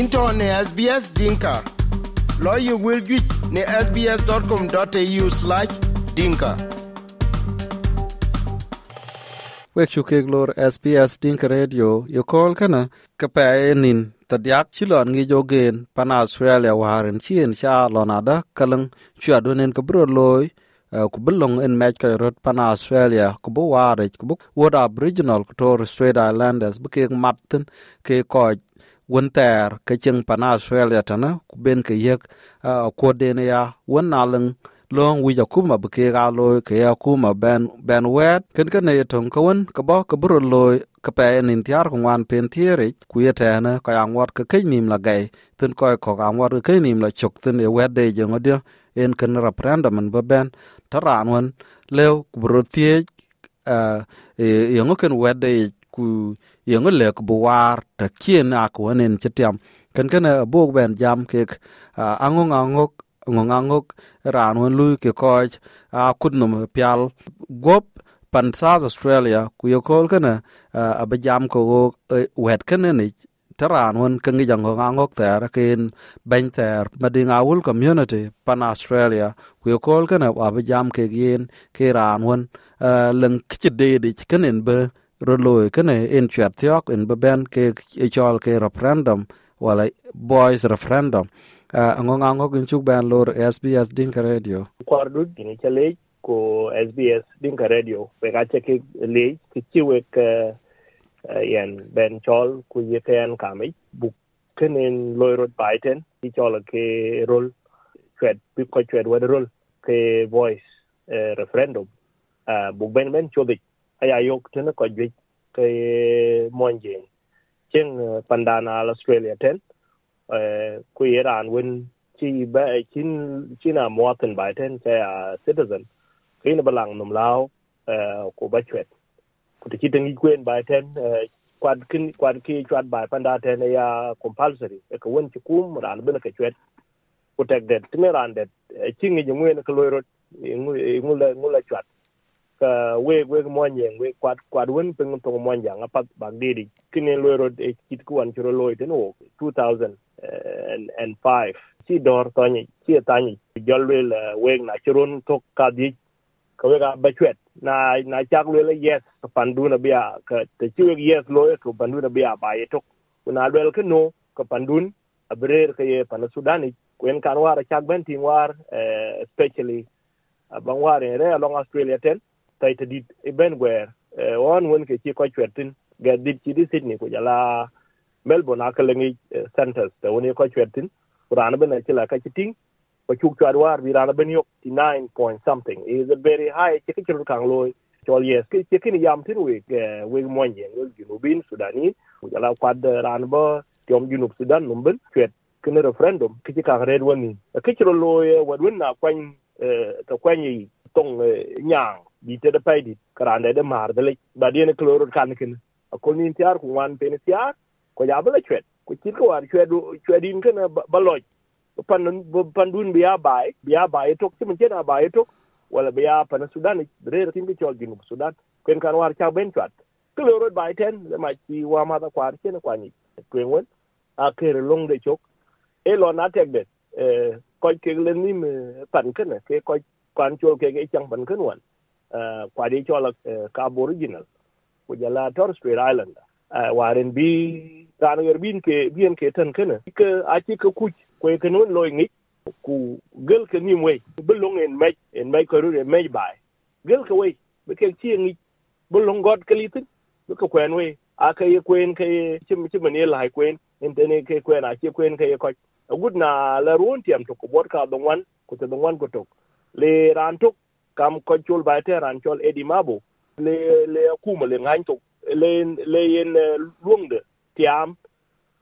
into ne SBS Dinka. Lawyer will get ne sbs.com.au slash dinka. wek chu kek lor SBS Dinka Radio yo kol kana, ka nin tadiak chilon ngi jogen pan Australia waren chien cha lonada kalang chua donen ka bro loy eh, ku belong en match ka rot pan Australia, ku bu ware ku bu wood aboriginal, ku Torres Strait Islanders, bu kek matten ke ko wen ter ke cheng pana Australia tana ku ben ke yek ko den ya wen naleng long wi ja kuma bu ke ga lo ke ya kuma ben ben wet. Ken ken ne tong ko wen ka bo ka bro lo ka pe nin tiar ko wan pen tiere ku ye ta na, ka yang wat ka ke nim la gai. Tin ko ko ga wat ka ke nim la chok tin e wet de je ngodio en ken referendum en ba ben. Taran wen lew ku bro tie e yengo ken wet de ku yengo le ku buwar ta kien a ku nen chetiam ken ken eh, a bu ben jam ke eh, angong angok ngongangok ran won lu ke koj a kudnum pial. Gop pan south australia, ku yo kol kana a ba jam ko go eh, wet kana ni taran won wen kangi jang ngongangok ter ken ben ter madinga wul community, pan australia, ku yo kol kana a ba jam ke yen ke ran won leng kchide di kanen be ro loy in en thiok en be ke chol ke referendum wala boys referendum à, ango ango in chuk ban lor SBS Dinka Radio. Kwar dut gini ko SBS Dinka Radio. We ga cha ke ki chi we ka ben chol ku ye ken kami bu kenen loy rot baiten ke rol chwet bi ko chwet wa rol ke voice referendum bu ben ben chodik aya yok tena ko jwe ke monje chen pandana Australia ten ku Iran when chi ba chin china moten by ten say a citizen. Kina balang num lao ko ba chwet ku ti tingi kwen by ten kwad kin kwad ki chwat by panda ten ya compulsory. E ko won chi kum ran bin ka chwet ku tek det tine ran det chingi ju ne ko la ngula ngula chwat ka we we mo nyeng we, kwad kwad won ping to mo nyang apat bag didi kine loiro e kit ku an churo loy ten o 2000 and and five. Chi dor tani chi tani jolwel weg na churun to kadi ka wega bachwet na na chak lwel yes panduna bia, ka te chi weg yes lo ko panduna bia ba ye to na lwel ke no, ka pandun abrer ke ye pana sudani kwen kan war chak ben tin war especially bang war re, along australia ten tai te dit ben wer on won ke chi ko chwetin ga dit chi di sydney ko jala melbourne akalengi eh, centers te woni ko chwertin rana ben chila ka chiting ko chuk chwa war bi rana ben yok 9 point something. Is a very high chike chiru kang loy chol yes ke chike ni yam tin we we monje we junubin sudani jala kwad rana ba tiom junub sudan numben chwet kene referendum ke kang red woni ke chiru loy wadwin na kwan ta kwan tong nyang bi te da pay karande de mar de le ba dien kloro kan ken akol ni tiar ku wan pen tiar ko ya chwet ko chit ko war chwet chwedin kana baloj pan pan dun biya bai biya bai tok ti mun chena bai tok. Wala biya pan sudan re tin bi chol junub sudan. Ken kan war cha ben chwat ko ro bai ten le ma chi wa ma da kwar chena kwani twen won a kere long de chok e lo na tek de e ko ke le ni me pan kana ke ko kwan chol ke ke chang pan kan wan Uh, kwade di chol uh, ka aboriginal. Ko jala Torres Strait Islander. Uh, Waren bi ran yer bin ke bien ke tan kana ke, a ci ka kuc ko ke non loy ngi ku gel ke nim we long en mej en mej ko rure mej bay gel ke we be ke ci ngi belong god ke litin be ke kwen we a ke ye kwen ke chim chim ne la kwen, en tene ke kwen, a ci kwen ke ye ko gud na la ruon tiam to ko bot ka don wan ko te don wan ko to le ran to kam ko chul bai te ran chol edi mabo le le kuma le ngain to le le yen eh, luong de tiam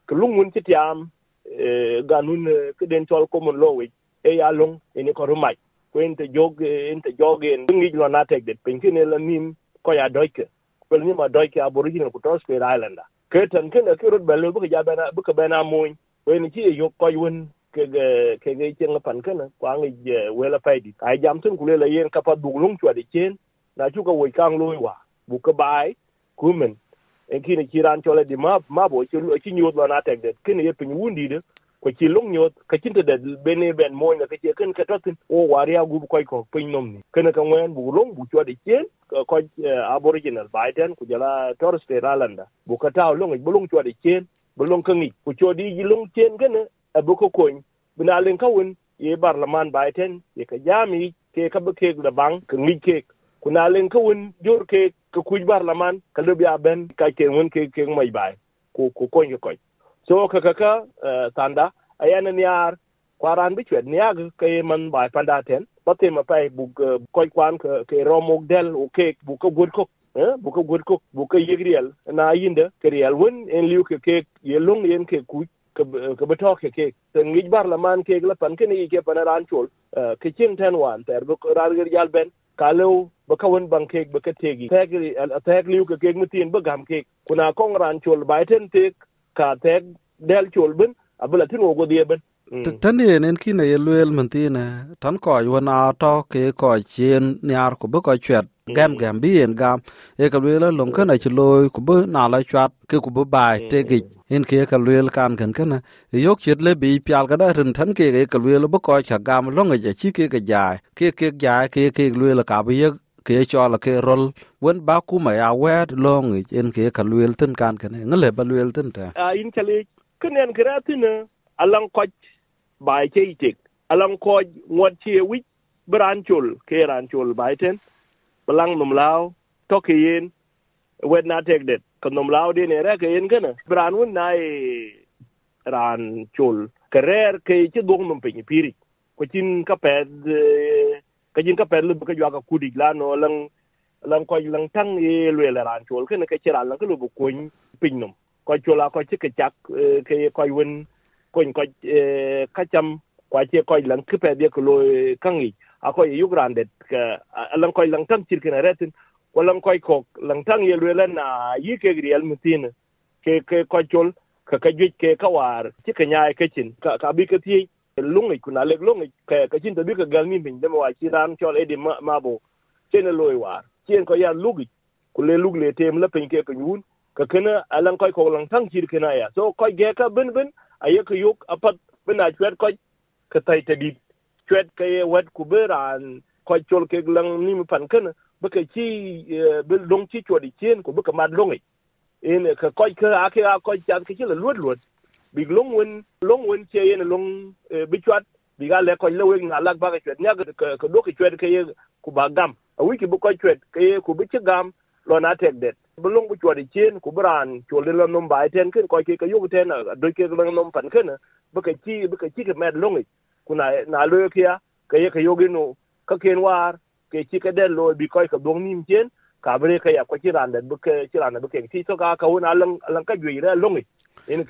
ke ti tiam eh, ganun eh, ke den tol common law we e ya long eni ko rumai ko ente jog ente jog en ngi lo na tek de pinkin la nim ko ya doike. Ko ni ma doike aboriginal ko Torres Strait Islander. Ke tan ken ke rod belo bu ja ka bana moy ko yo ko ke ke ge chen pan kana ko ngi wela paidi ai jam tun ku le yen kapa pa chwa de chen, na chu ka wo kang loi wa. Bu ka bai kumen en kine ci ran chole di map ma bo ci ci nyot la na tek det. Kine ye pin wundi de, ko chi lung nyot, ka chin de bene ben mo na ka che ken ka tatin o wari ya gubu koy ko, pin nom ni. Kana ka ngwen bu lung, bu chwa chode chen ko eh, aboriginal, biden, ku jala torres state islander. Bu ka taw lung, bu lung chwa chode chen, bu lung ka ngi. Ku chodi ji lung chen kana abu ko koñ bina len ka won ye barlaman baiten ye ka jami ke ka be ke da bang ka ngi ke kuna len ka won jor ke ka kuj barlaman ka le ya ben ka ke won ke ke mai bai ko ko koñ ko so ka ka ka tanda ayana niar kwaran bi chwet niag ka ye man bai panda ten pate ma pai bu koy kwan ke ke romok del o ke bu ko god ko bu ko god ko bu ko yegriel na yinde ke riel won en liu ke ke ye long yen ke kuj ke beto ke ke ten ngij bar la man ke la pan ke ni ke pan ran chol. Ke ching ten wan ter bu ran ger jal ben. Ka lew ba ka won bang ke ba ka tegi tek tek liu ke ke mutin ba gam ke kuna kong ran chol bai ten tek ka tek del chol ben abula tin ogo die ben tan yen en kine ye luel man tine tan ko yu na to ke ko chen nyar ko ko chwet gam gam bi en gam. E ka luel long kana chi loy ko bu na la chwat ke ko bu bai te gi en ke ka luel kan kan kana yok chet le bi pyal ka da rin tan ke ka luel bu ko cha gam long e chi ke ke jai ke ke jai ke ke luel ka bi ye ke cho la ke rol wen ba ku ma ya wet long en ke ka luel tin kan kan ngale ba luel tin ta a in chale kenen kratina alang koch bai che itik alang koj ngot che wi bran chul ke ran chul bai ten balang num lao to ke yen, wet na tek det. Ko num lao de ne ra ke yen kana bran un nai, ran chul. Kerer ke er che dong num pe ni piri ko chin ka ped ka chin ka ped lu ka jwa ka kudi la no, lang lang ko lang tang ye lwe la ran chul kana ke chiran lang ka lu bu pin num. Ko chula ko che ke chak, ke ko wen kon ko kacham kwa che ko lang ke pe de ko lo kangi a ko yu grandet ka lang ko lang tang chir kana retin ko lang ko ko lang tang ye lwe la na yi ke gri al mutin ke ke ko chol ka ka jwe ke ka war ti ka nyaay ke chin ka ka bi ke ti lungi kuna le lungi ka ka chin to bi ka gal mi bin de wa chi ran chol e edi ma bo chen loy war chen ko ya lugi ku le lug le tem la pen ke pen wun ka kana alang koy ko lang tang chir kana ya so koy ge ka bin bin aye ka yuk, apat bina chwet ko ka tai te dit. Chwet ka ye wet ku beran ko chol ke lang ni mi pan kana ba ka chi e, be long chi chodi chen ko ba ka mad long e. in ka koy ka ke a ko chat ke chi la luot luot. Big long wen long wen che yen long e, bi chwat, bi ga le ko le wen na lak ba ka chwet. Nya ka ka do ka chwet ke ye ku ba gam. A wiki bu ko chwet ke ye ku bi chi gam, lo na tek det. Bulung bu chwadi chen ku bran chwal de nom bai ten ken ko ke ka yugo ten do ke lo nom pan ken bu ka chi bu ka chi ke med longi ku na na lo ke ya ka ye ka yogi no ka ken war ke chi ka de lo bi ko ka dong nim chen ka bre ka ya ko chi ran de bu ke chi ran de bu ke ti to ka ka wona lang lang ka jwi re longi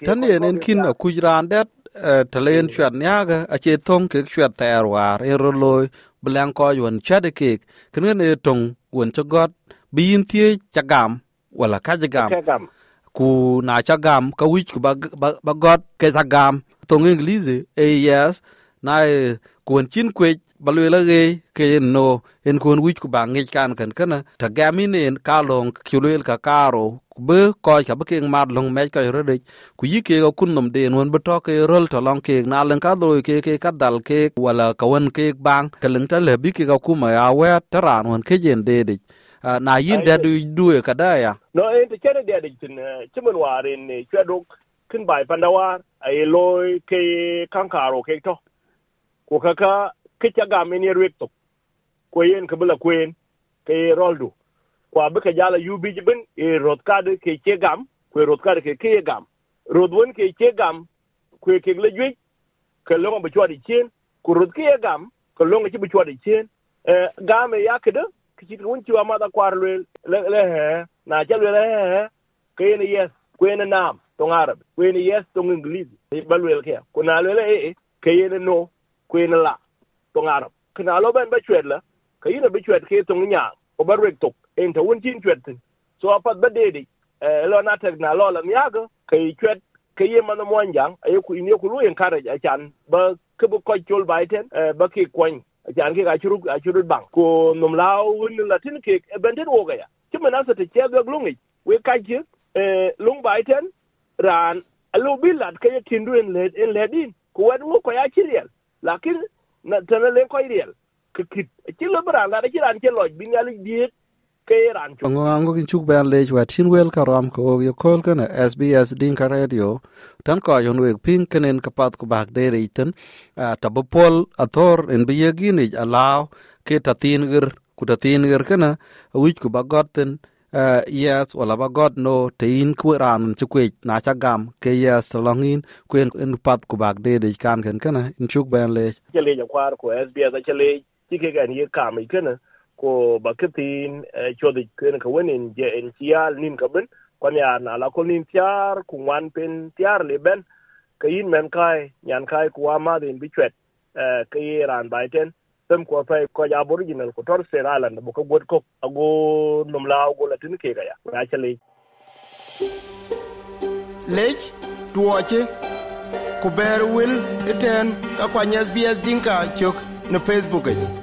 tan ye nen kin a ku ran det talen chwat nyaga a che thong ke chwat ter war e ro loy blang ko yon chade ke ken ne tong won chogot bin tie chagam wala ka jagam ku na chagam ka wich ku ba ba got ke chagam tong english e yes. Na kun chin kwe balwe la ge ke no. En kun wich ku ba ngi kan kan kana ta gamin en ka long kulel ka karo. Be ko ka be ke mad long me ka rede ku yi ke kun nom de non be to ke rol to long ke na len ka do ke ke ka dal ke wala ka wan ke bang. Ka len ta le bi ke ka ku ma ya we ta ran won ke jen de de na yin da du du ka da ya. No en te chere de de tin chimun warin ne chwedo kin bai pandawar ai loy ke kankaro ke to. Ko kaka ke chaga men yer ko yen ka bula kwen ke roldu kwa be ka jala yubi jibin e rot kad ke ke gam ko rot kad ke ke gam. Rot won ke ke gam ko ke le jwe ke longa be chwadi chen. Ko rot ke gam ko longa chi be chwadi chen. Gam ya kede kichit wun chiwa mada kwar lwel le le he na cha lwel he he ke ni yes ko ne nam to arab ko ne yes to english ba lwel ke ko na le e ke ne no ko ne la to arab kana lo ben ba chwet la ke ne ba chwet ke to nya ko ba rek tok en ta won tin chwet tin so apat ba de de lo na tek na lo la nyaga ke chwet ke ye man mo anjang ay ku ini ku lu en kare a chan ba ke bu ko chul bai ten ba ke kwany jan ke ga churu a churu bang ko num lao win la tin ke benden wo ga ya. Ti mena sa te che ga lungi we ka ji eh lung bai ten ran alu bilat ke tindu en led en ledin. Ku wo ko ya chiriel lakin na tana len ko iriel kikit ci le bra la ran ci loj. Bi ngali diet ke ran chu ngo ngo kin chuk ban lej wat chin wel karam ko yo kol kana SBS dinka radio. Tan ko yon weg ping kenen kapat ko bak de reiten ta bo pol athor en bi yegini alaw ke tatin gir ku tatin gir kana wich ku bagotten uh, yes wala ba god no. Tein ku ran chu kwe na cha gam ke yes to longin kwen en pat ku bak de de kan ken kana in chuk ci le ja kwar ko SBS ci le ci ke gan ye kam i kana ko bakitin eh, chodi ken ka wenin je en tial nin ka ben kon ya na la ko nin tiar, ku wan pen tiar le ben ka yin men kai, nyan kai ku ama din bi chwet eh, ka yi ran bai ten tem ko fai ko ya aboriginal ko tor seralan bo ko god ko ago num la go la tin ke ga ya, ra chale lej tuoche, ku ber wil iten, ka kwa nyas bias dinka chok na facebook e.